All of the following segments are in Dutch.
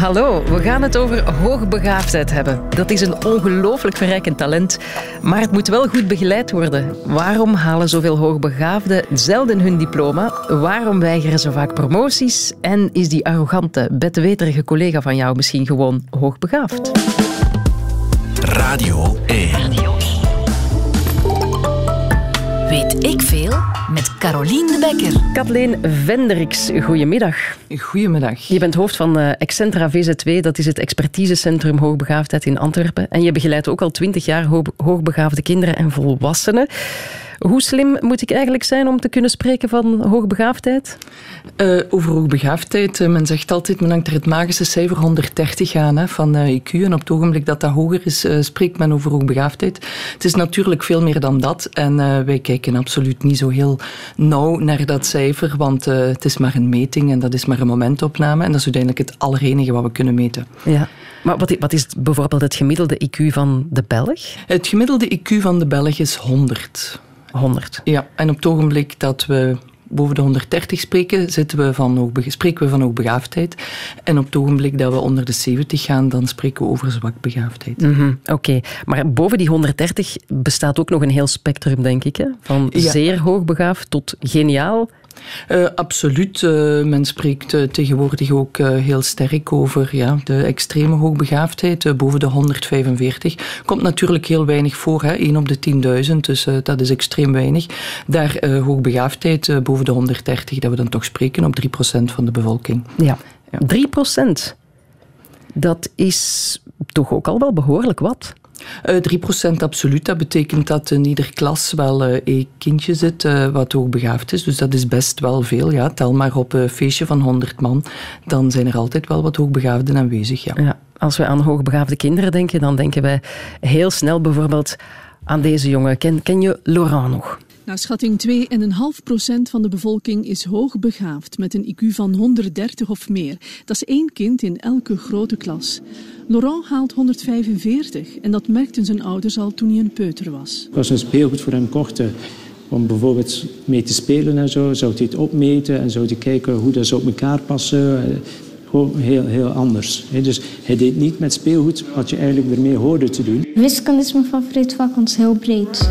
Hallo, we gaan het over hoogbegaafdheid hebben. Dat is een ongelooflijk verrijkend talent, maar het moet wel goed begeleid worden. Waarom halen zoveel hoogbegaafden zelden hun diploma? Waarom weigeren ze vaak promoties? En is die arrogante, bedweterige collega van jou misschien gewoon hoogbegaafd? Radio 1. Weet ik veel? Met Carolien de Bekker. Kathleen Venderiks, goedemiddag. Goedemiddag. Je bent hoofd van uh, Excentra VZ2, dat is het expertisecentrum hoogbegaafdheid in Antwerpen. En je begeleidt ook al twintig jaar hoogbegaafde kinderen en volwassenen. Hoe slim moet ik eigenlijk zijn om te kunnen spreken van hoogbegaafdheid? Uh, over hoogbegaafdheid, uh, men zegt altijd, men hangt er het magische cijfer 130 aan hè, van uh, IQ. En op het ogenblik dat dat hoger is, spreekt men over hoogbegaafdheid. Het is natuurlijk veel meer dan dat. En wij kijken absoluut niet zo heel nauw naar dat cijfer, want het is maar een meting en dat is maar een momentopname. En dat is uiteindelijk het allerenige wat we kunnen meten. Ja. Maar wat, wat is bijvoorbeeld het gemiddelde IQ van de Belg? Het gemiddelde IQ van de Belg is 100. 100. Ja, en op het ogenblik dat we boven de 130 spreken, zitten we van spreken we van hoogbegaafdheid. En op het ogenblik dat we onder de 70 gaan, dan spreken we over zwakbegaafdheid. Mm -hmm, Oké, maar boven die 130 bestaat ook nog een heel spectrum, denk ik. Hè? Van ja. zeer hoogbegaafd tot geniaal uh, absoluut. Uh, men spreekt uh, tegenwoordig ook heel sterk over ja, de extreme hoogbegaafdheid, boven de 145. Komt natuurlijk heel weinig voor, hè? 1 op de 10.000, dus dat is extreem weinig. Daar hoogbegaafdheid boven de 130, dat we dan toch spreken op 3% van de bevolking. Ja, ja. 3%. Dat is toch ook al wel behoorlijk wat. Uh, 3% absoluut. Dat betekent dat in ieder klas wel uh, één kindje zit uh, wat hoogbegaafd is. Dus dat is best wel veel. Ja. Tel maar op een feestje van 100 man. Dan zijn er altijd wel wat hoogbegaafden aanwezig. Ja. ja. Als we aan hoogbegaafde kinderen denken, dan denken wij heel snel bijvoorbeeld aan deze jongen. Ken, ken je Laurent nog? Naar schatting 2,5% van de bevolking is hoogbegaafd met een IQ van 130 of meer. Dat is één kind in elke grote klas. Laurent haalt 145 en dat merkten zijn ouders al toen hij een peuter was. Ik was een speelgoed voor hem kochten om bijvoorbeeld mee te spelen en zo. Zou hij het opmeten en zou hij kijken hoe dat ze op elkaar passen. Gewoon heel, heel anders. Dus hij deed niet met speelgoed wat je eigenlijk ermee hoorde te doen. Wiskunde is mijn favoriet vak, want het is heel breed.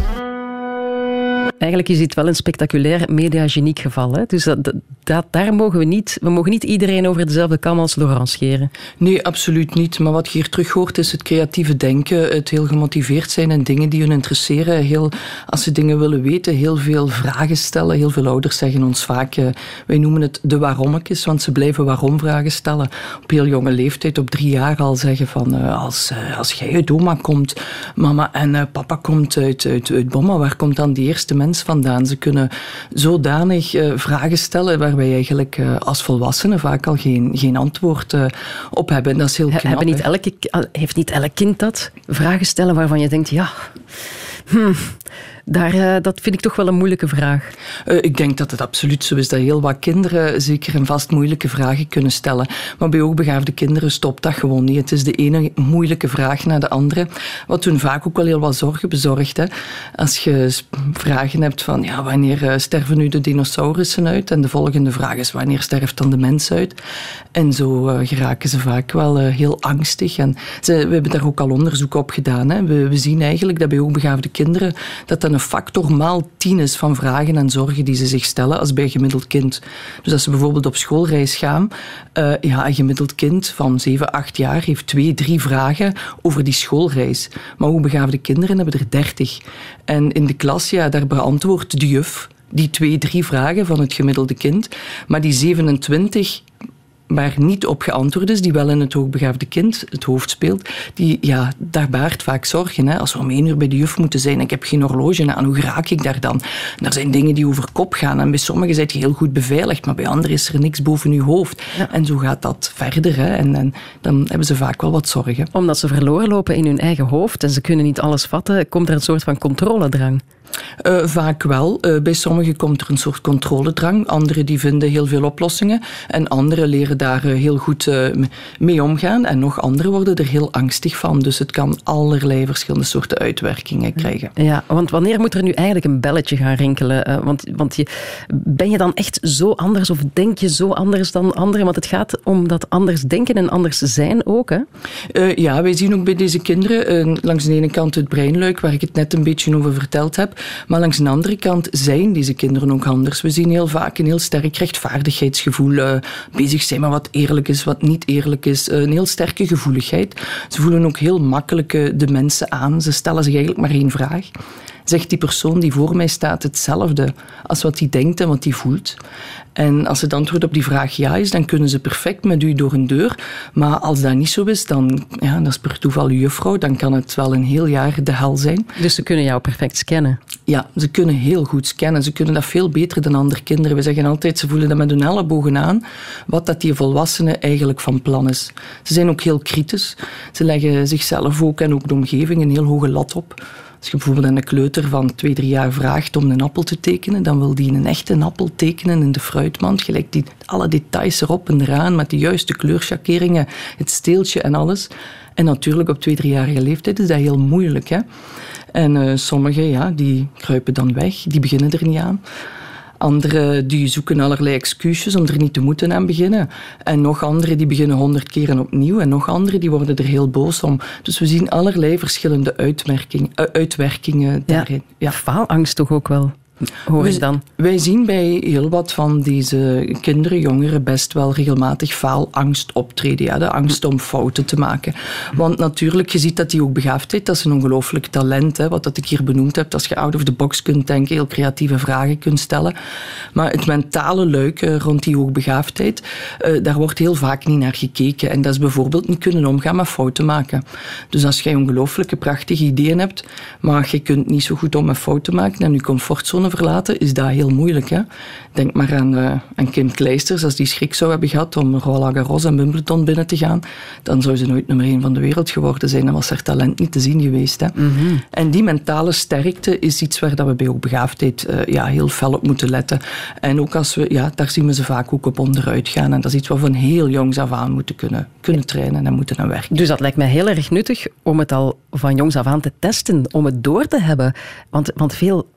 Eigenlijk is dit wel een spectaculair mediageniek geval. Hè? Dus dat, daar mogen we niet... We mogen niet iedereen over dezelfde kam als Laurent scheren. Nee, absoluut niet. Maar wat je hier terug hoort is het creatieve denken. Het heel gemotiveerd zijn in dingen die hun interesseren. Heel, als ze dingen willen weten, heel veel vragen stellen. Heel veel ouders zeggen ons vaak... Uh, wij noemen het de waarommekjes, want ze blijven waarom-vragen stellen. Op heel jonge leeftijd, op drie jaar al zeggen van... Uh, als, uh, als jij uit oma komt, mama en papa komt uit, uit, uit waar komt dan die eerste mens vandaan. Ze kunnen zodanig uh, vragen stellen waar wij eigenlijk uh, als volwassenen vaak al geen, geen antwoord uh, op hebben. dat is heel knap. Hebben niet elke, heeft niet elk kind dat? Vragen stellen waarvan je denkt, ja... Hmm, daar, uh, dat vind ik toch wel een moeilijke vraag. Uh, ik denk dat het absoluut zo is dat heel wat kinderen zeker en vast moeilijke vragen kunnen stellen. Maar bij hoogbegaafde kinderen stopt dat gewoon niet. Het is de ene moeilijke vraag na de andere. Wat toen vaak ook wel heel wat zorgen bezorgt. Als je vragen hebt van ja, wanneer uh, sterven nu de dinosaurussen uit? En de volgende vraag is wanneer sterft dan de mens uit? En zo geraken ze vaak wel heel angstig. En ze, we hebben daar ook al onderzoek op gedaan. Hè. We, we zien eigenlijk dat bij hoogbegaafde kinderen dat dat factor maal tien is van vragen en zorgen die ze zich stellen als bij een gemiddeld kind. Dus als ze bijvoorbeeld op schoolreis gaan, uh, ja, een gemiddeld kind van 7, 8 jaar heeft twee, drie vragen over die schoolreis. Maar hoogbegaafde kinderen hebben er 30. En in de klas, ja, daar beantwoordt de juf die twee, drie vragen van het gemiddelde kind. Maar die 27 waar niet op geantwoord is, die wel in het hoogbegaafde kind het hoofd speelt, die, ja, daar baart vaak zorgen. Hè. Als we om één uur bij de juf moeten zijn en ik heb geen horloge aan, hoe raak ik daar dan? En er zijn dingen die over kop gaan en bij sommigen zijn je heel goed beveiligd, maar bij anderen is er niks boven je hoofd. Ja. En zo gaat dat verder. Hè. En, en, dan hebben ze vaak wel wat zorgen. Omdat ze verloren lopen in hun eigen hoofd en ze kunnen niet alles vatten, komt er een soort van controledrang. Uh, vaak wel. Uh, bij sommigen komt er een soort controledrang. Anderen die vinden heel veel oplossingen. En anderen leren daar heel goed mee omgaan en nog anderen worden er heel angstig van. Dus het kan allerlei verschillende soorten uitwerkingen krijgen. Ja, want wanneer moet er nu eigenlijk een belletje gaan rinkelen? Want, want je, ben je dan echt zo anders of denk je zo anders dan anderen? Want het gaat om dat anders denken en anders zijn ook. Hè? ja, wij zien ook bij deze kinderen langs de ene kant het breinluik, waar ik het net een beetje over verteld heb. Maar langs de andere kant zijn deze kinderen ook anders. We zien heel vaak een heel sterk rechtvaardigheidsgevoel, uh, bezig zijn met wat eerlijk is, wat niet eerlijk is. Uh, een heel sterke gevoeligheid. Ze voelen ook heel makkelijk uh, de mensen aan. Ze stellen zich eigenlijk maar één vraag. Zegt die persoon die voor mij staat hetzelfde als wat hij denkt en wat hij voelt? En als het antwoord op die vraag ja is, dan kunnen ze perfect met u door een deur. Maar als dat niet zo is, dan ja, dat is per toeval uw juffrouw, dan kan het wel een heel jaar de hel zijn. Dus ze kunnen jou perfect scannen? Ja, ze kunnen heel goed scannen. Ze kunnen dat veel beter dan andere kinderen. We zeggen altijd, ze voelen dat met hun ellebogen aan, wat dat die volwassene eigenlijk van plan is. Ze zijn ook heel kritisch. Ze leggen zichzelf ook en ook de omgeving een heel hoge lat op. Als je bijvoorbeeld een kleuter van twee, drie jaar vraagt om een appel te tekenen, dan wil die een echte appel tekenen in de fruitmand. Gelijk die, alle details erop en eraan, met de juiste kleurschakeringen, het steeltje en alles. En natuurlijk op twee, driejarige leeftijd is dat heel moeilijk. Hè? En uh, sommigen, ja, die kruipen dan weg, die beginnen er niet aan. Anderen die zoeken allerlei excuses om er niet te moeten aan beginnen. En nog anderen die beginnen honderd keren opnieuw. En nog anderen die worden er heel boos om. Dus we zien allerlei verschillende uitwerking, uh, uitwerkingen daarin. Ja. Faalangst toch ook wel? Hoor ik dan? Wij zien bij heel wat van deze kinderen, jongeren, best wel regelmatig faalangst optreden. Ja, de angst om fouten te maken. Want natuurlijk, je ziet dat die ook begaafdheid, dat is een ongelooflijk talent. Hè, wat dat ik hier benoemd heb, als je out of the box kunt denken, heel creatieve vragen kunt stellen. Maar het mentale luik rond die hoogbegaafdheid, uh, daar wordt heel vaak niet naar gekeken. En dat is bijvoorbeeld niet kunnen omgaan met fouten maken. Dus als jij ongelooflijke prachtige ideeën hebt, maar je kunt niet zo goed om met fouten maken en je comfortzone verlaten, is dat heel moeilijk. Hè? Denk maar aan, uh, aan Kim Kleisters. Als die schrik zou hebben gehad om Roland Garros en Wimbledon binnen te gaan, dan zou ze nooit nummer één van de wereld geworden zijn. Dan was haar talent niet te zien geweest. Hè? Mhm. En die mentale sterkte is iets waar dat we bij hoogbegaafdheid uh, ja, heel fel op moeten letten. En ook als we, ja, daar zien we ze vaak ook op onderuit gaan. En dat is iets wat we van heel jongs af aan moeten kunnen, kunnen trainen en moeten aan werken. Dus dat lijkt mij heel erg nuttig om het al van jongs af aan te testen, om het door te hebben. Want, want veel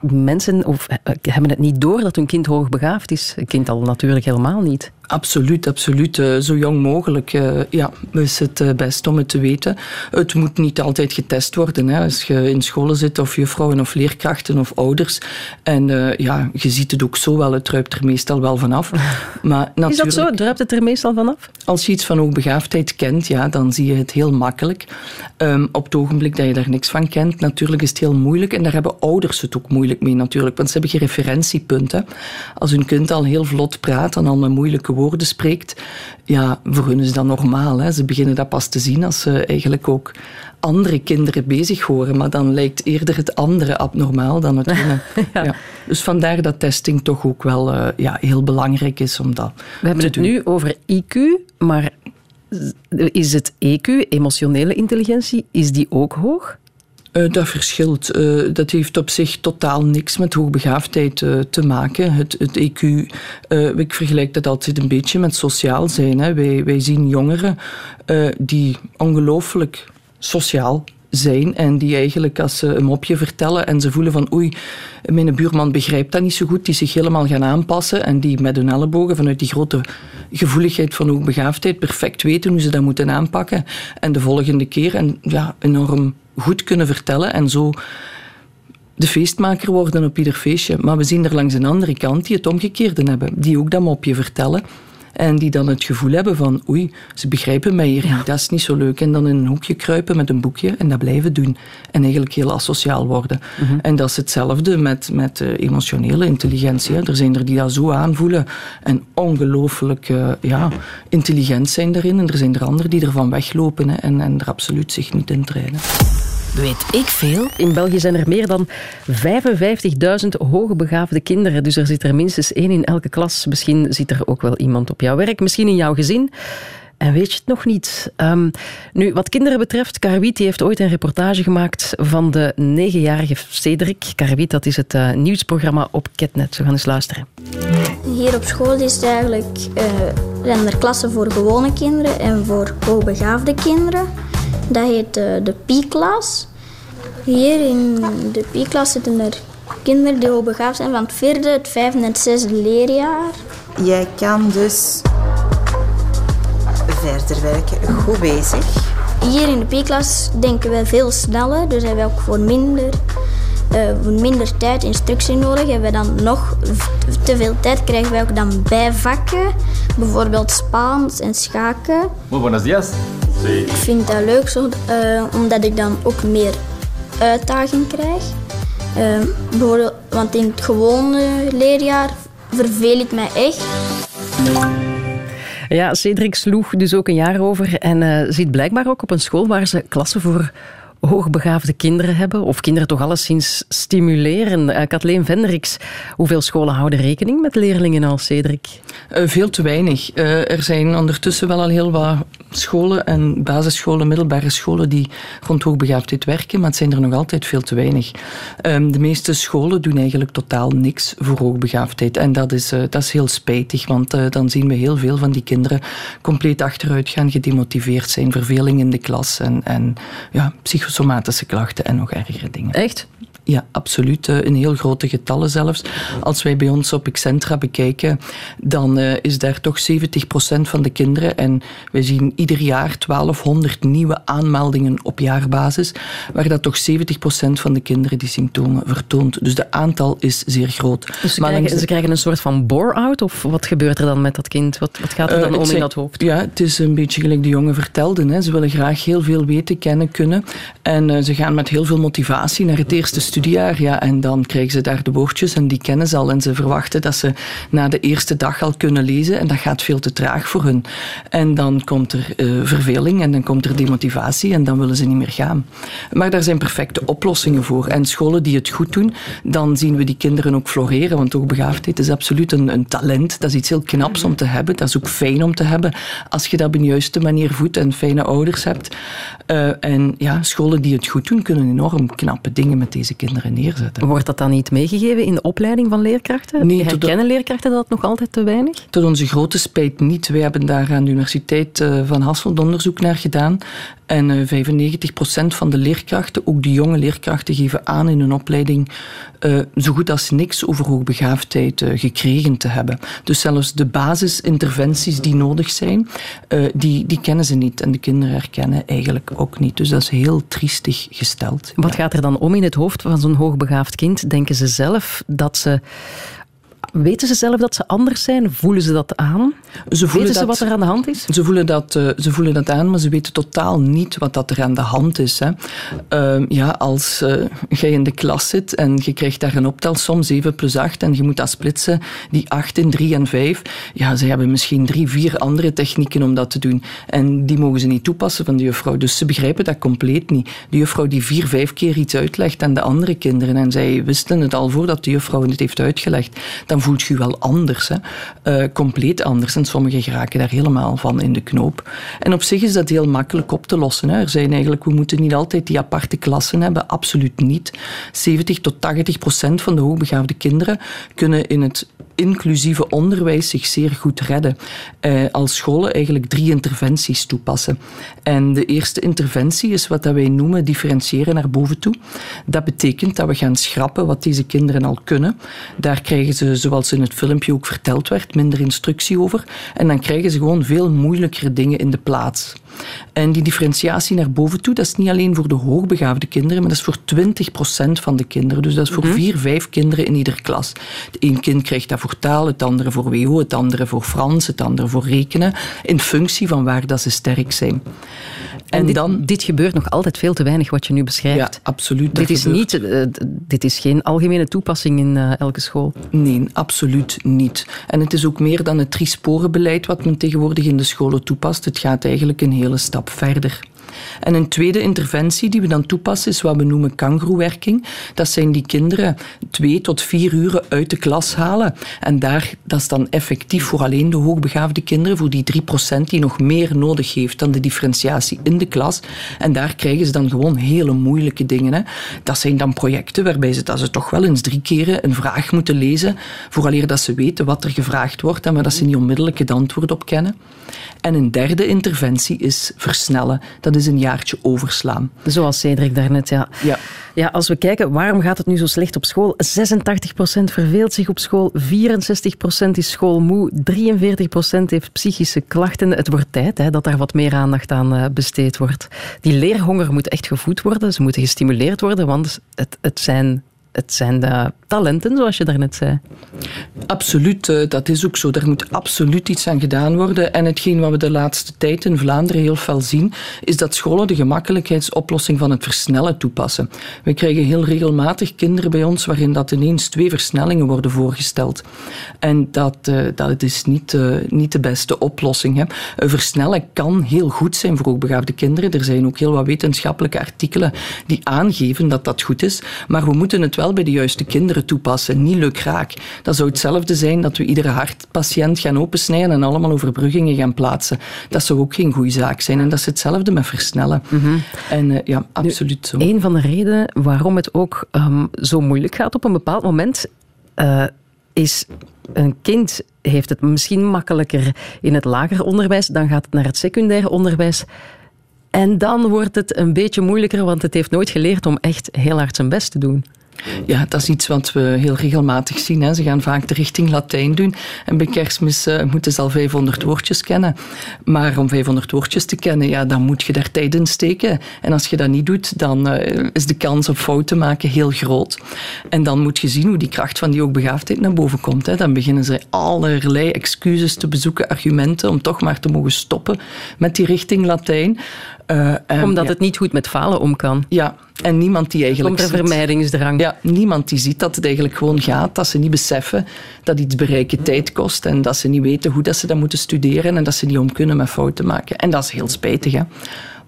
mensen of, eh, hebben het niet door dat hun kind hoogbegaafd is. Een kind al natuurlijk helemaal niet. Absoluut, absoluut. Eh, zo jong mogelijk uh, ja, is het uh, best om het te weten. Het moet niet altijd getest worden. Hè. Als je in scholen zit, of juffrouwen, of leerkrachten, of ouders. En ja, je ziet het ook zo wel, het druipt er meestal wel vanaf. Maar is dat zo? Druipt het er meestal vanaf? Als je iets van hoogbegaafdheid kent, ja, dan zie je het heel makkelijk. Um, op het ogenblik dat je daar niks van kent, natuurlijk is het heel moeilijk. En daar hebben ouders het ook moeilijk mee natuurlijk. Want ze hebben geen referentiepunten. Als hun kind al heel vlot praat en al met moeilijke woorden spreekt, ja, voor hun is dat normaal. Hè. Ze beginnen dat pas te zien als ze eigenlijk ook andere kinderen bezig horen. Maar dan lijkt eerder het andere abnormaal dan het ene. ja. Dus vandaar dat testing toch ook wel uh, ja, heel belangrijk is om dat We hebben het nu over IQ, maar is het EQ, emotionele intelligentie, is die ook hoog? Uh, dat verschilt. Uh, dat heeft op zich totaal niks met hoogbegaafdheid uh, te maken. Het, het EQ, ik vergelijk dat altijd een beetje met sociaal zijn. Hè. Wij, wij zien jongeren die ongelooflijk sociaal zijn en die eigenlijk als ze een mopje vertellen en ze voelen van oei, mijn buurman begrijpt dat niet zo goed, die zich helemaal gaan aanpassen en die met hun ellebogen vanuit die grote gevoeligheid van hoogbegaafdheid perfect weten hoe ze dat moeten aanpakken en de volgende keer en ja, enorm goed kunnen vertellen en zo de feestmaker worden op ieder feestje. Maar we zien er langs een andere kant die het omgekeerde hebben, die ook dat mopje vertellen. En die dan het gevoel hebben van, oei, ze begrijpen mij hier niet, dat is niet zo leuk. En dan in een hoekje kruipen met een boekje en dat blijven doen. En eigenlijk heel asociaal worden. Mhm. En dat is hetzelfde met, met uh, emotionele intelligentie. Hè. Er zijn er die dat zo aanvoelen en ongelooflijk uh, ja, intelligent zijn daarin. En er zijn er anderen die ervan weglopen hè, en, en er absoluut zich niet in trainen. Weet ik veel? In België zijn er meer dan 55.000 hoogbegaafde kinderen. Dus er zit er minstens één in elke klas. Misschien zit er ook wel iemand op jouw werk, misschien in jouw gezin. En weet je het nog niet? Um, nu, wat kinderen betreft, Karwit heeft ooit een reportage gemaakt van de negenjarige Cedric. Karwit, dat is het uh, nieuwsprogramma op Ketnet. We gaan eens luisteren. Hier op school is het eigenlijk uh, zijn er klassen voor gewone kinderen en voor hoogbegaafde kinderen. Dat heet uh, de Pi-klas. Hier in de Pi-klas zitten er kinderen die hoogbegaafd zijn van het vierde, het vijfde en het zesde leerjaar. Jij kan dus verder werken. Goed bezig. Hier in de P-klas denken we veel sneller, dus hebben we ook voor minder, uh, voor minder tijd instructie nodig. Hebben we dan nog te veel tijd, krijgen we ook dan bijvakken, bijvoorbeeld Spaans en schaken. Muy buenos días. Ik vind dat leuk, zo, uh, omdat ik dan ook meer uitdaging krijg. Uh, bijvoorbeeld, want in het gewone leerjaar verveel ik mij echt. Ja, Cedric sloeg dus ook een jaar over en uh, zit blijkbaar ook op een school waar ze klassen voor hoogbegaafde kinderen hebben, of kinderen toch alleszins stimuleren. Uh, Kathleen Vendricks, hoeveel scholen houden rekening met leerlingen als Cedric? Uh, veel te weinig. Uh, er zijn ondertussen wel al heel wat scholen en basisscholen, middelbare scholen die rond hoogbegaafdheid werken, maar het zijn er nog altijd veel te weinig. Um, de meeste scholen doen eigenlijk totaal niks voor hoogbegaafdheid en dat is, dat is heel spijtig, want dan zien we heel veel van die kinderen compleet achteruit gaan, gedemotiveerd zijn, verveling in de klas en, en ja, psychosomatische klachten en nog ergere dingen. Echt? Ja, absoluut. Eh, in heel grote getallen zelfs. Als wij bij ons op Excentra bekijken, dan uh, is daar toch 70% van de kinderen. En wij zien ieder jaar 1200 nieuwe aanmeldingen op jaarbasis, waar dat toch 70% van de kinderen die symptomen vertoont. Dus de aantal is zeer groot. Dus ze, maar krijgen, ze krijgen een soort van bore-out? Of wat gebeurt er dan met dat kind? Wat, wat gaat er uh, dan om in dat hoofd? Ja, het is een beetje gelijk de jongen vertelde. Hè. Ze willen graag heel veel weten, kennen, kunnen. En ze gaan met heel veel motivatie naar het eerste Ja, en dan krijgen ze daar de woordjes en die kennen ze al. En ze verwachten dat ze na de eerste dag al kunnen lezen. En dat gaat veel te traag voor hun. En dan komt er uh, verveling en dan komt er demotivatie en dan willen ze niet meer gaan. Maar daar zijn perfecte oplossingen voor. En scholen die het goed doen, dan zien we die kinderen ook floreren. Want hoogbegaafdheid is absoluut een, een talent. Dat is iets heel knaps om te hebben. Dat is ook fijn om te hebben als je dat op een juiste manier voedt en fijne ouders hebt. Uh, en ja, scholen die het goed doen, kunnen enorm knappe dingen met deze kinderen neerzetten. Wordt dat dan niet meegegeven in de opleiding van leerkrachten? Nee, Herkennen leerkrachten dat nog altijd te weinig? Tot onze grote spijt niet. Wij hebben daar aan de Universiteit eh, van Hasselt onderzoek naar gedaan. En 95% eh, van de leerkrachten, ook de jonge leerkrachten, geven aan in hun opleiding uh, zo goed als niks over hoogbegaafdheid uh, gekregen te hebben. Dus zelfs de basisinterventies die nodig zijn, uh, die, die kennen ze niet. En de kinderen herkennen eigenlijk ook niet. Dus dat is heel triestig gesteld. Wat gaat er dan om in het hoofd van zo'n hoogbegaafd kind? Denken ze zelf dat ze Weten ze zelf dat ze anders zijn? Voelen ze dat aan? Ze voelen weten ze wat er aan de hand is? Ze voelen, dat, uh, ze voelen dat aan, maar ze weten totaal niet wat dat er aan de hand is. Hè. Uh, ja, als uh, jij in de klas zit en je krijgt daar een optelsom 7 plus 8 en je moet dat splitsen, die 8 in 3 en 5, ja, ze hebben misschien drie, vier andere technieken om dat te doen. En die mogen ze niet toepassen van de juffrouw. Dus ze begrijpen dat compleet niet. De juffrouw die vier, vijf keer iets uitlegt aan de andere kinderen en zij wisten het al voordat de juffrouw het heeft uitgelegd, dan voelt je wel anders. Hè? Uh, compleet anders. En sommigen geraken daar helemaal van in de knoop. En op zich is dat heel makkelijk op te lossen. Hè? Er zijn eigenlijk, we moeten niet altijd die aparte klassen hebben. Absoluut niet. 70 tot 80 procent van de hoogbegaafde kinderen kunnen in het inclusieve onderwijs zich zeer goed redden. Eh, als scholen eigenlijk drie interventies toepassen. En de eerste interventie is wat dat wij noemen differentiëren naar boven toe. Dat betekent dat we gaan schrappen wat deze kinderen al kunnen. Daar krijgen ze, zoals in het filmpje ook verteld werd, minder instructie over. En dan krijgen ze gewoon veel moeilijkere dingen in de plaats. En die differentiatie naar boven toe, dat is niet alleen voor de hoogbegaafde kinderen, maar dat is voor 20% van de kinderen. Dus dat is voor mm vier, vijf kinderen in ieder klas. Het een kind krijgt dat voor taal, het andere voor WO, het andere voor Frans, het andere voor rekenen, in functie van waar dat ze sterk zijn. En, dit, dan, dit gebeurt nog altijd veel te weinig, wat je nu beschrijft. Ja, absoluut. Dit is, niet, uh, dit is geen algemene toepassing in uh, elke school. Nee, absoluut niet. En het is ook meer dan het driesporenbeleid wat men tegenwoordig in de scholen toepast. Het gaat eigenlijk een hele stap verder. En een tweede interventie die we dan toepassen is wat we noemen kangroewerking. Dat zijn die kinderen twee tot vier uren uit de klas halen. En daar, dat is dan effectief voor alleen de hoogbegaafde kinderen, voor die 3% die nog meer nodig heeft dan de differentiatie in de klas. En daar krijgen ze dan gewoon hele moeilijke dingen. Hè. Dat zijn dan projecten waarbij ze, dat ze toch wel eens drie keren een vraag moeten lezen, vooraleer dat ze weten wat er gevraagd wordt en waar dat ze niet onmiddellijk het antwoord op kennen. En een derde interventie is versnellen. Dat een jaartje overslaan. Zoals Cedric daarnet, ja. Ja. Ja, als we kijken, waarom gaat het nu zo slecht op school? 86% verveelt zich op school, 64% is schoolmoe, 43% heeft psychische klachten. Het wordt tijd hè, dat daar wat meer aandacht aan eh, besteed wordt. Die leerhonger moet echt gevoed worden, ze moeten gestimuleerd worden, want het, het zijn het zijn de talenten, zoals je daarnet zei. Absoluut, eh, dat is ook zo. Daar moet absoluut iets aan gedaan worden. En hetgeen wat we de laatste tijd in Vlaanderen heel veel zien, is dat scholen de gemakkelijkheidsoplossing van het versnellen toepassen. We krijgen heel regelmatig kinderen bij ons waarin dat ineens twee versnellingen worden voorgesteld. En dat, uh, dat is niet, uh, niet de beste oplossing. Hè. Versnellen kan heel goed zijn voor hoogbegaafde kinderen. Er zijn ook heel wat wetenschappelijke artikelen die aangeven dat dat goed is. Maar we moeten het wel bij de juiste kinderen toepassen, niet lukraak. Dat zou hetzelfde zijn dat we iedere hartpatiënt gaan opensnijden en allemaal overbruggingen gaan plaatsen. Dat zou ook geen goede zaak zijn. En dat is hetzelfde met versnellen. En uh, ja, absoluut zo. Een van de redenen waarom het ook um, zo moeilijk gaat op een bepaald moment, uh, is een kind heeft het misschien makkelijker in het lager onderwijs, dan gaat het naar het secundair onderwijs. En dan wordt het een beetje moeilijker, want het heeft nooit geleerd om echt heel hard zijn best te doen. Ja, dat is iets wat we heel regelmatig zien. Hè. Ze gaan vaak de richting Latijn doen. En bij kerstmis uh, moeten ze al 500 woordjes kennen. Maar om 500 woordjes te kennen, ja, dan moet je daar tijd in steken. En als je dat niet doet, dan uh, is de kans op fouten maken heel groot. En dan moet je zien hoe die kracht van die hoogbegaafdheid naar boven komt. Hè. Dan beginnen ze allerlei excuses te bezoeken, argumenten, om toch maar te mogen stoppen met die richting Latijn. Uh, um, Omdat ja. het niet goed met falen om kan. Ja, en niemand die eigenlijk. Komt er vermijdingsdrang. Ja, niemand die ziet dat het eigenlijk gewoon gaat. Dat ze niet beseffen dat iets bereiken tijd kost. En dat ze niet weten hoe dat ze dat moeten studeren. En dat ze niet om kunnen met fouten maken. En dat is heel spijtig, hè.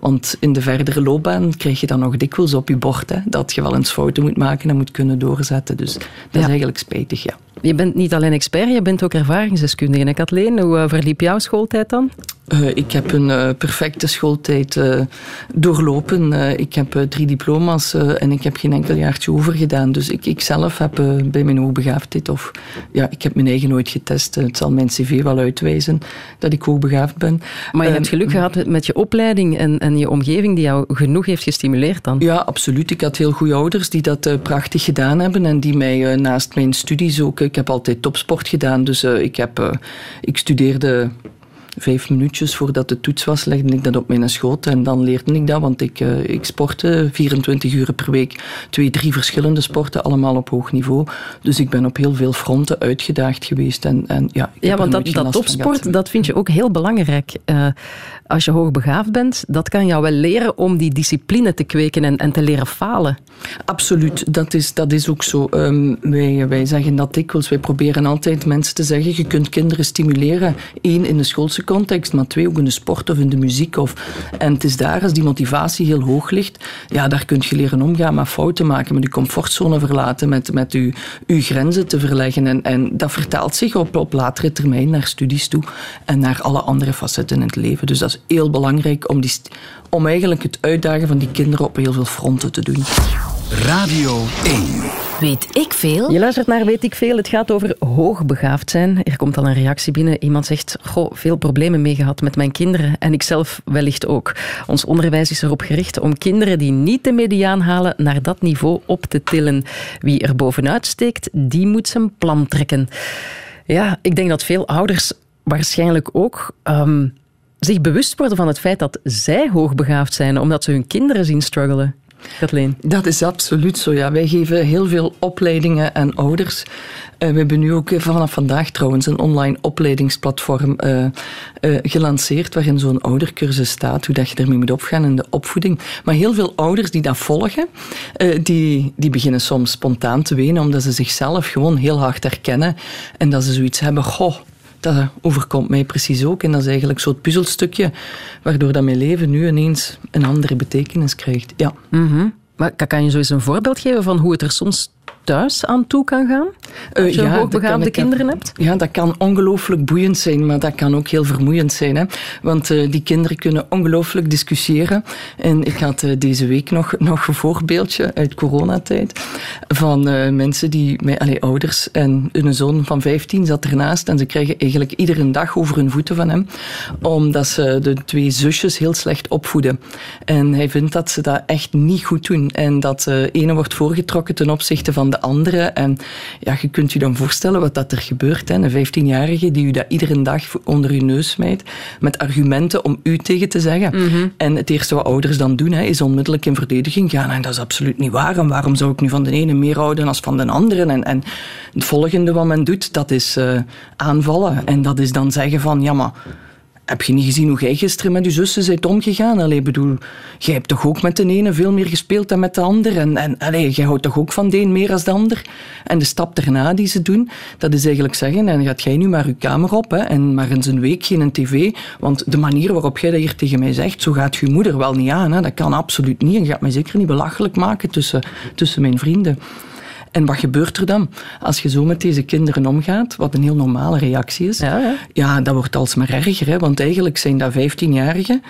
Want in de verdere loopbaan krijg je dan nog dikwijls op je bord hè, dat je wel eens fouten moet maken en moet kunnen doorzetten. Dus dat ja. is eigenlijk spijtig, ja. Je bent niet alleen expert, je bent ook ervaringsdeskundige. En Kathleen, hoe uh, verliep jouw schooltijd dan? Uh, ik heb een uh, perfecte schooltijd doorlopen. ik heb drie diploma's en ik heb geen enkel jaartje overgedaan. Dus ik, ik zelf heb bij mijn hoogbegaafdheid, of ja, ik heb mijn eigen nooit getest. Het zal mijn cv wel uitwijzen dat ik hoogbegaafd ben. Maar je hebt geluk gehad met je opleiding en, en je omgeving die jou genoeg heeft gestimuleerd dan? Ja, absoluut. Ik had heel goede ouders die dat prachtig gedaan hebben en die mij naast mijn studies ook ik heb altijd topsport gedaan, dus uh, ik, heb, ik studeerde vijf minuutjes voordat de toets was, legde ik dat op mijn schoot en dan leerde ik dat, want ik, uh, ik sportte 24 uur per week, twee, drie verschillende sporten, allemaal op hoog niveau. Dus ik ben op heel veel fronten uitgedaagd geweest. En, en ja, ja want dat, dat topsport, dat vind je ook heel belangrijk. Uh, als je hoogbegaafd bent, dat kan jou wel leren om die discipline te kweken en, en te leren falen. Absoluut, dat is, dat is ook zo. Um, wij, wij zeggen dat dikwijls. Wij proberen altijd mensen te zeggen, je kunt kinderen stimuleren. Eén, in de schoolse context, maar twee, ook in de sport of in de muziek. Of, en het is daar, als die motivatie heel hoog ligt, ja, daar kun je leren omgaan met fouten maken, met je comfortzone verlaten, met, met je, je grenzen te verleggen. En, en dat vertaalt zich op, op latere termijn naar studies toe en naar alle andere facetten in het leven. Dus dat is heel belangrijk om, die, om eigenlijk het uitdagen van die kinderen op heel veel fronten te doen. Radio 1. Weet ik veel? Je luistert naar Weet ik veel. Het gaat over hoogbegaafd zijn. Er komt al een reactie binnen. Iemand zegt, goh, veel problemen mee gehad met mijn kinderen. En ik zelf wellicht ook. Ons onderwijs is erop gericht om kinderen die niet de mediaan halen naar dat niveau op te tillen. Wie er bovenuit steekt, die moet zijn plan trekken. Ja, ik denk dat veel ouders waarschijnlijk ook... Um, zich bewust worden van het feit dat zij hoogbegaafd zijn, omdat ze hun kinderen zien struggelen. Kathleen? Dat is absoluut zo, ja. Wij geven heel veel opleidingen aan ouders. Uh, we hebben nu ook vanaf vandaag trouwens een online opleidingsplatform uh, gelanceerd waarin zo'n oudercursus staat, hoe dat je ermee moet opgaan in de opvoeding. Maar heel veel ouders die dat volgen, die, die beginnen soms spontaan te wenen omdat ze zichzelf gewoon heel hard herkennen en dat ze zoiets hebben, goh, dat overkomt mij precies ook. En dat is eigenlijk zo'n puzzelstukje waardoor dat mijn leven nu ineens een andere betekenis krijgt. Ja. Mm Maar kan je zo eens een voorbeeld geven van hoe het er soms thuis aan toe kan gaan? Als je ja, hoogbegaafde kinderen hebt? Ja, dat kan ongelooflijk boeiend zijn, maar dat kan ook heel vermoeiend zijn. Hè? Want uh, die kinderen kunnen ongelooflijk discussiëren. En ik had uh, deze week nog, nog een voorbeeldje uit coronatijd van uh, mensen die, met, allee, ouders en hun zoon van 15 zat ernaast en ze krijgen eigenlijk iedere dag over hun voeten van hem, omdat ze de twee zusjes heel slecht opvoeden. En hij vindt dat ze dat echt niet goed doen en dat de ene wordt voorgetrokken ten opzichte van de andere. En ja, je kunt je dan voorstellen wat dat er gebeurt. Hè. Een 15-jarige die u dat iedere dag onder uw neus smijt met argumenten om u tegen te zeggen. Mhm. En het eerste wat ouders dan doen, hè, is onmiddellijk in verdediging gaan. En dat is absoluut niet waar. En waarom zou ik nu van de ene meer houden als van de andere? En, en het volgende wat men doet, dat is uh, aanvallen. En dat is dan zeggen van, ja maar heb je niet gezien hoe jij gisteren met je zussen bent omgegaan? Allee, bedoel, jij hebt toch ook met de ene veel meer gespeeld dan met de ander? En, en allee, jij houdt toch ook van de een meer dan de ander? En de stap daarna die ze doen, dat is eigenlijk zeggen, en gaat jij nu maar je kamer op hè, en maar eens een week geen tv, want de manier waarop jij dat hier tegen mij zegt, zo gaat je moeder wel niet aan. Hè. Dat kan absoluut niet en gaat mij zeker niet belachelijk maken tussen, tussen mijn vrienden. En wat gebeurt er dan? Als je zo met deze kinderen omgaat, wat een heel normale reactie is, ja, ja. ja dat wordt alsmaar erger. Hè? Want eigenlijk zijn dat 15-jarigen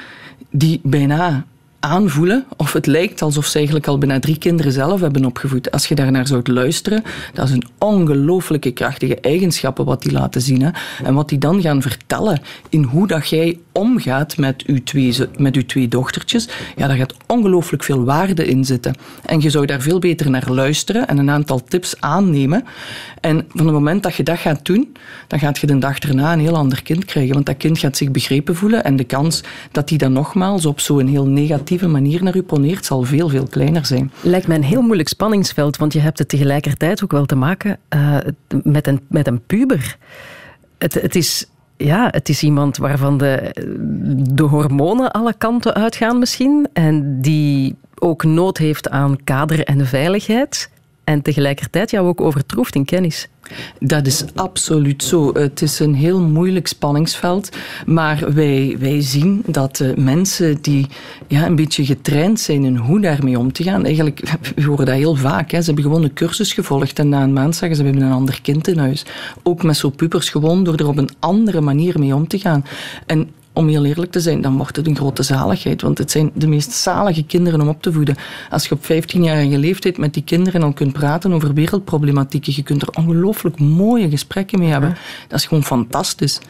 die bijna aanvoelen, of het lijkt alsof ze eigenlijk al bijna drie kinderen zelf hebben opgevoed. Als je daarnaar zou luisteren, dat is een ongelooflijke krachtige eigenschappen wat die laten zien. Hè. En wat die dan gaan vertellen in hoe dat jij omgaat met uw twee, met uw twee dochtertjes, ja, daar gaat ongelooflijk veel waarde in zitten. En je zou daar veel beter naar luisteren en een aantal tips aannemen. En van het moment dat je dat gaat doen, dan gaat je de dag erna een heel ander kind krijgen. Want dat kind gaat zich begrepen voelen en de kans dat die dan nogmaals op zo'n heel manier naar u poneert, zal veel, veel kleiner zijn. Lijkt mij een heel moeilijk spanningsveld, want je hebt het tegelijkertijd ook wel te maken uh, met, een, met een puber. Het, het is ja, het is iemand waarvan de, de hormonen alle kanten uitgaan misschien. En die ook nood heeft aan kader en veiligheid. En tegelijkertijd jou ook overtroeft in kennis. Dat is absoluut zo. Het is een heel moeilijk spanningsveld. Maar wij, wij zien dat de mensen die ja, een beetje getraind zijn in hoe daarmee om te gaan. Eigenlijk, we horen dat heel vaak. Hè. Ze hebben gewoon een cursus gevolgd en na een maand zeggen ze: we hebben een ander kind in huis. Ook met zo'n pubers, gewoon door er op een andere manier mee om te gaan. En om heel eerlijk te zijn, dan wordt het een grote zaligheid. Want het zijn de meest zalige kinderen om op te voeden. Als je op 15-jarige leeftijd met die kinderen al kunt praten over wereldproblematieken, je kunt er ongelooflijk mooie gesprekken mee hebben. Dat is gewoon fantastisch.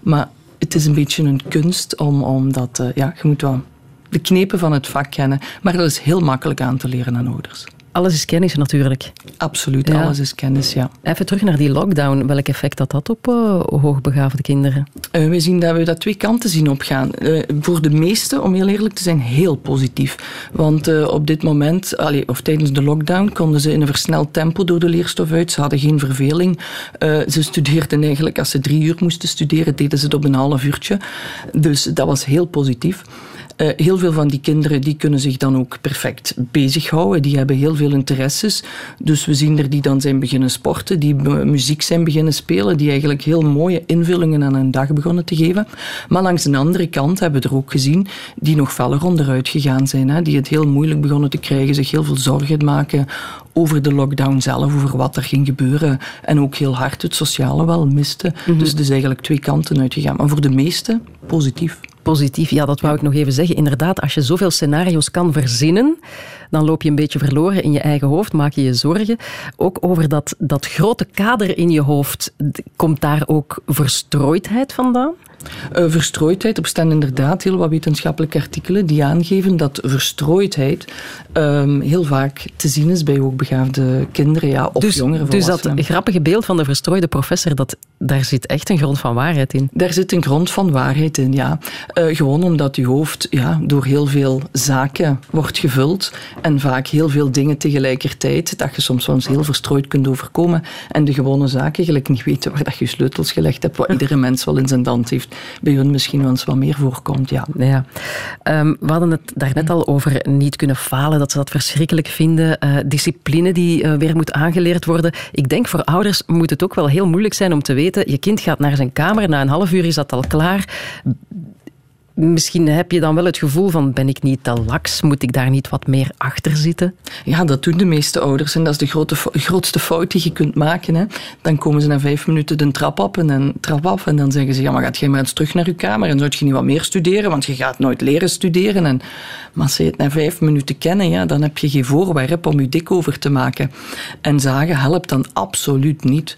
Maar het is een beetje een kunst om, om dat... Uh, ja, je moet wel de knepen van het vak kennen. Maar dat is heel makkelijk aan te leren aan ouders. Alles is kennis natuurlijk. Absoluut, alles is kennis, ja. Even terug naar die lockdown. Welk effect had dat op uh, hoogbegaafde kinderen? Uh, we zien dat we dat twee kanten zien opgaan. Uh, voor de meesten, om heel eerlijk te zijn, heel positief. Want op dit moment, allee, of tijdens de lockdown, konden ze in een versneld tempo door de leerstof uit. Ze hadden geen verveling. ze studeerden eigenlijk, als ze drie uur moesten studeren, deden ze het op een half uurtje. Dus dat was heel positief. Uh, heel veel van die kinderen die kunnen zich dan ook perfect bezighouden. Die hebben heel veel interesses. Dus we zien er die dan zijn beginnen sporten, die muziek zijn beginnen spelen, die eigenlijk heel mooie invullingen aan een dag begonnen te geven. Maar langs een andere kant hebben we er ook gezien die nog feller onderuit gegaan zijn. Hè? Die het heel moeilijk begonnen te krijgen, zich heel veel zorgen maken over de lockdown zelf, over wat er ging gebeuren. En ook heel hard het sociale wel miste. Mhm. Dus het is eigenlijk twee kanten uitgegaan. Maar voor de meesten positief positief. Ja, dat wou ik nog even zeggen. Inderdaad, als je zoveel scenario's kan verzinnen, dan loop je een beetje verloren in je eigen hoofd, maak je je zorgen. Ook over dat, dat grote kader in je hoofd, komt daar ook verstrooidheid vandaan? Uh, verstrooidheid. Er bestaan inderdaad heel wat wetenschappelijke artikelen die aangeven dat verstrooidheid um, heel vaak te zien is bij hoogbegaafde kinderen ja, of dus, jongeren Dus dat grappige beeld van de verstrooide professor, dat, daar zit echt een grond van waarheid in? Daar zit een grond van waarheid in, ja. Uh, gewoon omdat je hoofd ja, door heel veel zaken wordt gevuld En vaak heel veel dingen tegelijkertijd, dat je soms wel eens heel verstrooid kunt overkomen. En de gewone zaken gelijk niet weten waar dat je sleutels gelegd hebt, wat iedere mens wel in zijn dans heeft. Bij hun misschien wel eens wat meer voorkomt, ja. ja. Um, we hadden het daarnet al over niet kunnen falen, dat ze dat verschrikkelijk vinden. Uh, discipline die uh, weer moet aangeleerd worden. Ik denk voor ouders moet het ook wel heel moeilijk zijn om te weten, je kind gaat naar zijn kamer, na een half uur is dat al klaar misschien heb je dan wel het gevoel van ben ik niet te laks? Moet ik daar niet wat meer achter zitten? Ja, dat doen de meeste ouders en dat is de grote, grootste fout die je kunt maken. Hè. Dan komen ze na vijf minuten de trap op en dan, trap af en dan zeggen ze ja, maar gaat jij maar eens terug naar je kamer en zou je niet wat meer studeren, want je gaat nooit leren studeren. En, maar als ze het na vijf minuten kennen, ja, dan heb je geen voorwerp om je dik over te maken. En zagen helpt dan absoluut niet.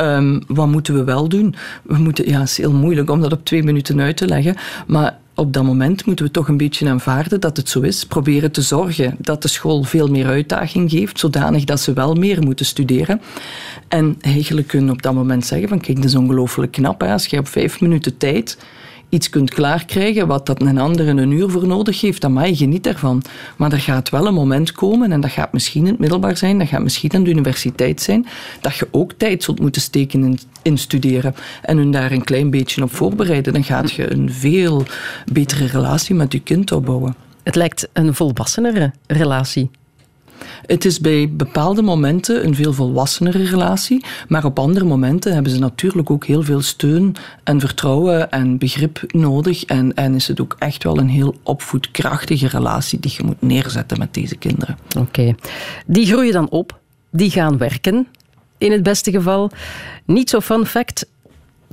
Um, wat moeten we wel doen? We moeten, ja, het is heel moeilijk om dat op twee minuten uit te leggen, maar op dat moment moeten we toch een beetje aanvaarden dat het zo is. Proberen te zorgen dat de school veel meer uitdaging geeft, zodanig dat ze wel meer moeten studeren. En eigenlijk kunnen op dat moment zeggen van kijk, dat is ongelooflijk knap. Hè? Als je op vijf minuten tijd iets kunt klaarkrijgen wat dat een ander een uur voor nodig heeft, dan mag je geniet ervan. Maar er gaat wel een moment komen, en dat gaat misschien in het middelbaar zijn, dat gaat misschien aan de universiteit zijn, dat je ook tijd zult moeten steken in, in studeren en hun daar een klein beetje op voorbereiden. Dan gaat je een veel betere relatie met je kind opbouwen. Het lijkt een volwassenere relatie. Het is bij bepaalde momenten een veel volwassenere relatie, maar op andere momenten hebben ze natuurlijk ook heel veel steun en vertrouwen en begrip nodig. En, en is het ook echt wel een heel opvoedkrachtige relatie die je moet neerzetten met deze kinderen. Oké. Die groeien dan op, die gaan werken, in het beste geval. Niet zo fun fact,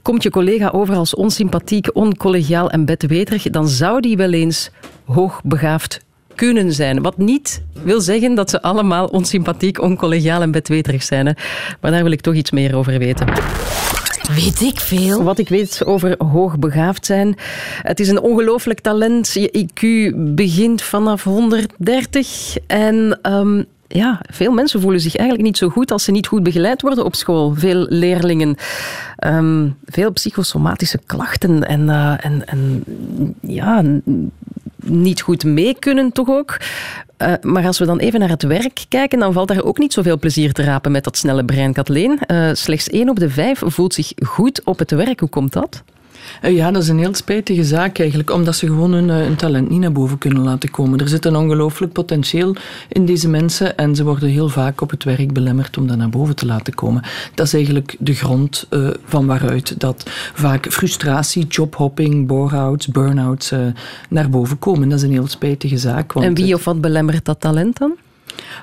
komt je collega over als onsympathiek, oncollegiaal en bedweterig, dan zou die wel eens hoogbegaafd kunnen zijn. Wat niet wil zeggen dat ze allemaal onsympathiek, oncollegiaal en bedweterig zijn. Hè. Maar daar wil ik toch iets meer over weten. Weet ik veel. Wat ik weet over hoogbegaafd zijn. Het is een ongelooflijk talent. Je IQ begint vanaf 130. En um, ja, veel mensen voelen zich eigenlijk niet zo goed als ze niet goed begeleid worden op school. Veel leerlingen, um, veel psychosomatische klachten en, uh, en, en ja, niet goed mee kunnen, toch ook. Uh, maar als we dan even naar het werk kijken, dan valt daar ook niet zoveel plezier te rapen met dat snelle brein, Kathleen. Uh, slechts één op de vijf voelt zich goed op het werk. Hoe komt dat? Eh, ja, dat is een heel spijtige zaak eigenlijk, omdat ze gewoon hun, hun talent niet naar boven kunnen laten komen. Er zit een ongelooflijk potentieel in deze mensen en ze worden heel vaak op het werk belemmerd om dat naar boven te laten komen. Dat is eigenlijk de grond uh, van waaruit dat vaak frustratie, jobhopping, bore-outs, burn-outs uh, naar boven komen. Dat is een heel spijtige zaak. Want en wie of wat belemmert dat talent dan?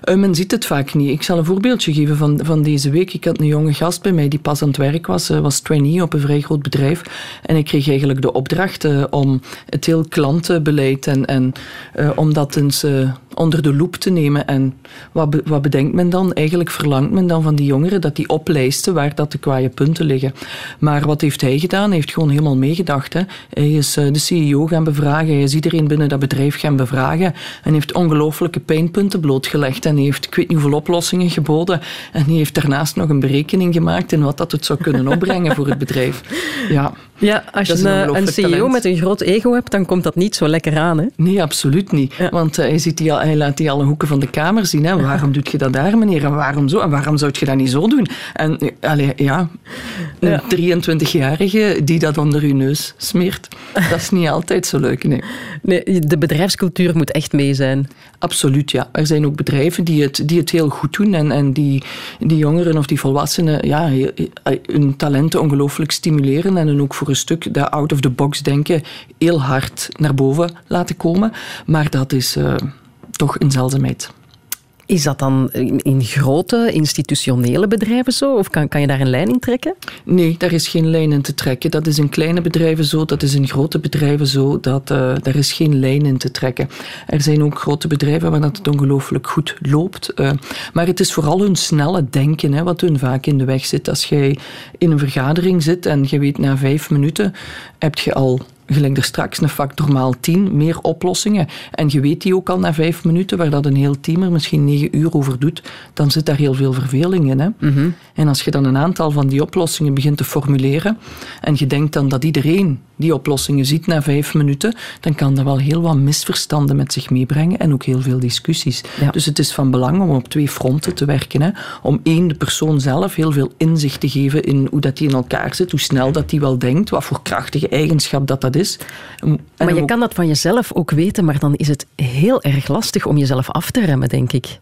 Uh, men ziet het vaak niet. Ik zal een voorbeeldje geven van, van deze week. Ik had een jonge gast bij mij die pas aan het werk was, uh, was trainee op een vrij groot bedrijf. En ik kreeg eigenlijk de opdracht uh, om het heel klantenbeleid en, en om dat eens onder de loep te nemen. En wat, wat bedenkt men dan? Eigenlijk verlangt men dan van die jongeren dat die oplijsten waar dat de kwaaie punten liggen. Maar wat heeft hij gedaan? Hij heeft gewoon helemaal meegedacht. Hè. Hij is de CEO gaan bevragen, hij is iedereen binnen dat bedrijf gaan bevragen en heeft ongelooflijke pijnpunten blootgelegd en heeft ik weet niet hoeveel oplossingen geboden. En die heeft daarnaast nog een berekening gemaakt in wat dat het zou kunnen opbrengen voor het bedrijf. Ja, ja als je een, een, CEO talent. met een groot ego hebt, dan komt dat niet zo lekker aan. Hè? Nee, absoluut niet. Ja. Want uh, hij, ziet die al, hij laat die alle hoeken van de kamer zien. Hè. Waarom doet je dat daar, meneer? En waarom zo? En waarom zou je dat niet zo doen? En allee, ja, een ja. 23-jarige die dat onder uw neus smeert, dat is niet altijd zo leuk. Nee. nee, de bedrijfscultuur moet echt mee zijn. Absoluut, ja. Er zijn ook bedrijven die het, die het heel goed doen en, en die, die jongeren of die volwassenen ja, hun talenten ongelooflijk stimuleren en hun ook voor een stuk dat out-of-the-box denken heel hard naar boven laten komen. Maar dat is uh, toch een zeldzaamheid. Is dat dan in grote institutionele bedrijven zo? Of kan, kan je daar een lijn in trekken? Nee, daar is geen lijn in te trekken. Dat is in kleine bedrijven zo, dat is in grote bedrijven zo. Dat, uh, daar is geen lijn in te trekken. Er zijn ook grote bedrijven waar dat het ongelooflijk goed loopt. Uh, maar het is vooral hun snelle denken hè, wat hun vaak in de weg zit. Als jij in een vergadering zit en je weet na vijf minuten heb je al gelijk er straks een factor maal 10, meer oplossingen. En je weet die ook al na vijf minuten, waar dat een heel team er misschien negen uur over doet, dan zit daar heel veel verveling in. Hè? Mm -hmm. En als je dan een aantal van die oplossingen begint te formuleren, en je denkt dan dat iedereen die oplossingen ziet na vijf minuten, dan kan dat wel heel wat misverstanden met zich meebrengen en ook heel veel discussies. Dus het is van belang om op twee fronten te werken. Hè. Om één, de persoon zelf heel veel inzicht te geven in hoe dat die in elkaar zit, hoe snel dat die wel denkt, wat voor krachtige eigenschap dat dat is. maar je kan dat van jezelf ook weten, maar dan is het heel erg lastig om jezelf af te remmen, denk ik.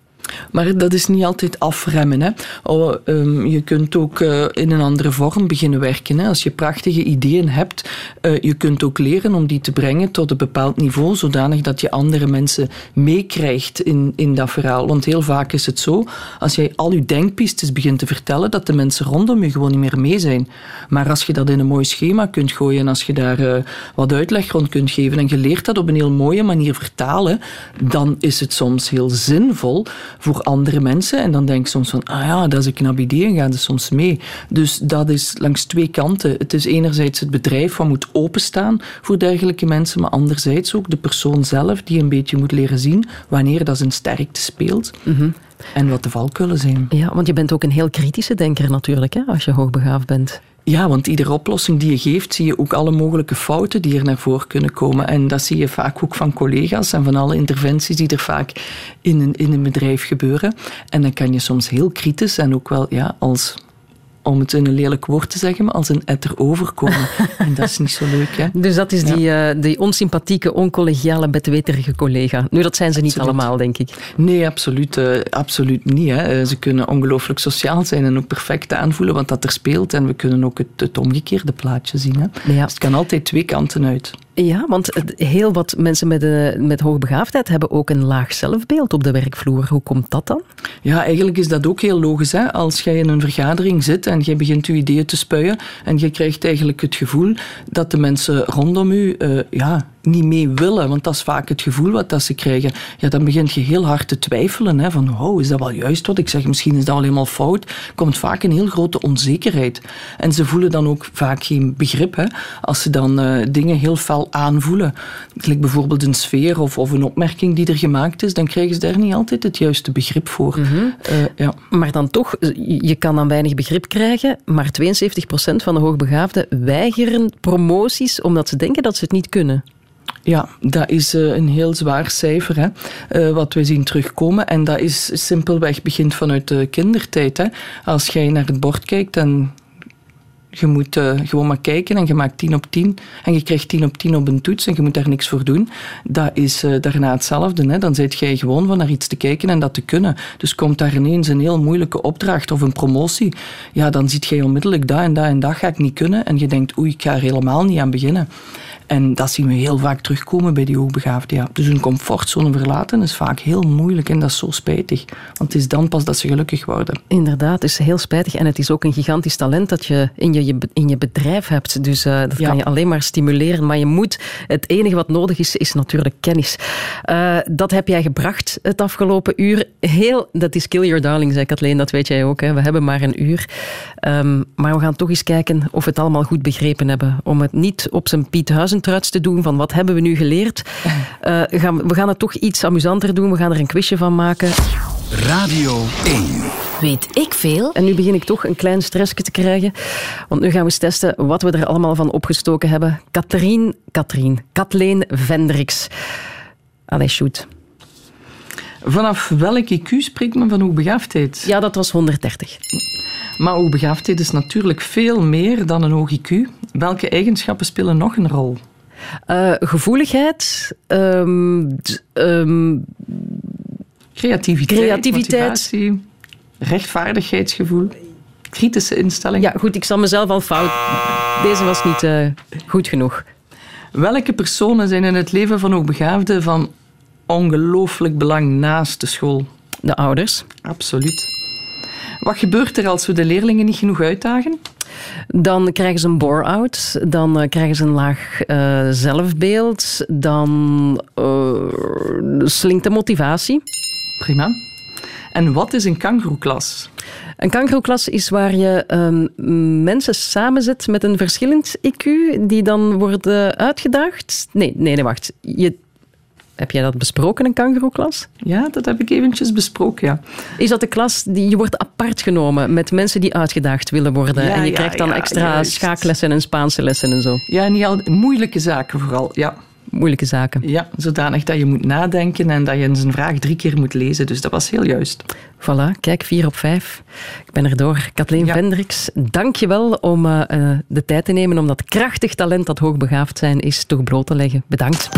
Maar dat is niet altijd afremmen. Hè. Oh, ehm, je kunt ook uh, in een andere vorm beginnen werken. Hè. Als je prachtige ideeën hebt, uh, je kunt ook leren om die te brengen tot een bepaald niveau, zodanig dat je andere mensen meekrijgt in, in dat verhaal. Want heel vaak is het zo, als jij al je denkpistes begint te vertellen, dat de mensen rondom je gewoon niet meer mee zijn. Maar als je dat in een mooi schema kunt gooien en als je daar uh, wat uitleg rond kunt geven en je leert dat op een heel mooie manier vertalen, dan is het soms heel zinvol voor andere mensen. En dan denk ik soms van, ah ja, dat is een knap idee en gaan ze soms mee. Dus dat is langs twee kanten. Het is enerzijds het bedrijf wat moet openstaan voor dergelijke mensen, maar anderzijds ook de persoon zelf die een beetje moet leren zien wanneer dat zijn sterkte speelt. Mhm. En wat de valkuilen zijn. Ja, want je bent ook een heel kritische denker natuurlijk, hè, als je hoogbegaafd bent. Ja, want iedere oplossing die je geeft, zie je ook alle mogelijke fouten die er naar voren kunnen komen. En dat zie je vaak ook van collega's en van alle interventies die er vaak in een, in een bedrijf gebeuren. En dan kan je soms heel kritisch en ook wel ja, als om het in een lelijk woord te zeggen, maar als een etter overkomen. en dat is niet zo leuk. Hè? Dus dat is die, uh, die onsympathieke, oncollegiale, bedweterige collega. Nu, dat zijn ze niet allemaal, denk ik. Nee, absoluut, uh, absoluut niet. Hè. Ze kunnen ongelooflijk sociaal zijn en ook perfect aanvoelen wat dat er speelt. En we kunnen ook het, het omgekeerde plaatje zien. Hè. Ja. Dus het kan altijd twee kanten uit. Ja, want heel wat mensen met, uh, met hoogbegaafdheid hebben ook een laag zelfbeeld op de werkvloer. Hoe komt dat dan? Ja, eigenlijk is dat ook heel logisch. Hè? Als jij in een vergadering zit en je begint je ideeën te spuien en je krijgt eigenlijk het gevoel dat de mensen rondom u uh, ja, niet mee willen, want dat is vaak het gevoel wat dat ze krijgen. Ja, dan begint je heel hard te twijfelen. Hè, van, oh, is dat wel juist wat ik zeg? Misschien is dat al helemaal fout. Komt vaak een heel grote onzekerheid. En ze voelen dan ook vaak geen begrip. Hè, als ze dan uh, dingen heel fel aanvoelen. Gelijk bijvoorbeeld een sfeer of, of een opmerking die er gemaakt is, dan krijgen ze daar niet altijd het juiste begrip voor. Mm -hmm. uh, ja. Maar dan toch, je kan dan weinig begrip krijgen, maar 72% van de hoogbegaafden weigeren promoties omdat ze denken dat ze het niet kunnen. Ja, dat is uh, een heel zwaar cijfer, hè, uh, wat we zien terugkomen. En dat is simpelweg begint vanuit de kindertijd. Hè. Als jij naar het bord kijkt en je moet uh, gewoon maar kijken en je maakt 10 op 10 en je krijgt 10 op 10 op een toets en je moet daar niks voor doen. Dat is daarna hetzelfde. Hè. Dan zit jij gewoon van naar iets te kijken en dat te kunnen. Dus komt daar ineens een heel moeilijke opdracht of een promotie, ja, dan ziet jij onmiddellijk dat en dat en dat ga ik niet kunnen en je denkt, oei, ik ga er helemaal niet aan beginnen. En dat zien we heel vaak terugkomen bij die hoogbegaafden. Ja. Dus hun comfortzone verlaten is vaak heel moeilijk en dat is zo spijtig. Want het is dan pas dat ze gelukkig worden. Inderdaad, het is heel spijtig. En het is ook een gigantisch talent dat je in je, in je bedrijf hebt. Dus uh, dat ja. kan je alleen maar stimuleren. Maar je moet, het enige wat nodig is, is natuurlijk kennis. Uh, dat heb jij gebracht het afgelopen uur. Heel, dat is kill your darling, zei Kathleen, dat weet jij ook. Hè. We hebben maar een uur. Um, maar we gaan toch eens kijken of we het allemaal goed begrepen hebben. Om het niet op zijn Piet Huizen te doen van wat hebben we nu geleerd. Uh, gaan, we gaan het toch iets amusanter doen. We gaan er een quizje van maken. Radio 1. Weet ik veel? En nu begin ik toch een klein stressje te krijgen. Want nu gaan we eens testen wat we er allemaal van opgestoken hebben. Katrien, Katrien, Kathleen Vendricks. Allee, shoot. Vanaf welk IQ spreekt men van hoogbegaafdheid? Ja, dat was 130. Maar hoogbegaafdheid is natuurlijk veel meer dan een hoog IQ. Welke eigenschappen spelen nog een rol? Uh, gevoeligheid, um, um, creativiteit, creativiteit. motivatie, rechtvaardigheidsgevoel, kritische instelling. Ja, goed, ik zal mezelf al fout. Deze was niet uh, goed genoeg. Welke personen zijn in het leven van hoogbegaafden van ongelooflijk belang naast de school? De ouders. Absoluut. Wat gebeurt er als we de leerlingen niet genoeg uitdagen? Dan krijgen ze een bore-out, dan uh, krijgen ze een laag uh, zelfbeeld, dan uh, slinkt de motivatie. Prima. En wat is een kangoeroeklas? Een kangoeroeklas is waar je um, mensen samenzet met een verschillend IQ, die dan worden uitgedaagd. Nee, nee, nee wacht. Je Heb jij dat besproken, een kangeroeklas? Ja, dat heb ik eventjes besproken, ja. Is dat de klas die je wordt apart genomen met mensen die uitgedaagd willen worden? Ja, en je ja, krijgt dan ja, extra schaaklessen en Spaanse lessen en zo. Ja, niet al moeilijke zaken vooral, ja. Moeilijke zaken. Ja, zodanig dat je moet nadenken en dat je zijn vraag drie keer moet lezen. Dus dat was heel juist. Voilà, kijk, vier op vijf. Ik ben erdoor. Kathleen Ja. Vendricks, dank je wel om eh, eh, de tijd te nemen om dat krachtig talent dat hoogbegaafd zijn is toch bloot te leggen. Bedankt.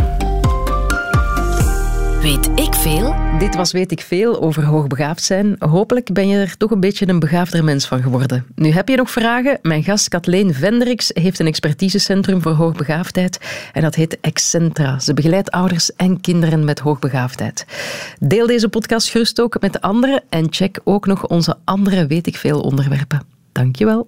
Weet ik veel? Dit was Weet ik Veel over hoogbegaafd zijn. Hopelijk ben je er toch een beetje een begaafder mens van geworden. Nu heb je nog vragen? Mijn gast Kathleen Vendricks heeft een expertisecentrum voor hoogbegaafdheid en dat heet Excentra. Ze begeleidt ouders en kinderen met hoogbegaafdheid. Deel deze podcast gerust ook met de anderen en check ook nog onze andere Weet ik Veel onderwerpen. Dankjewel.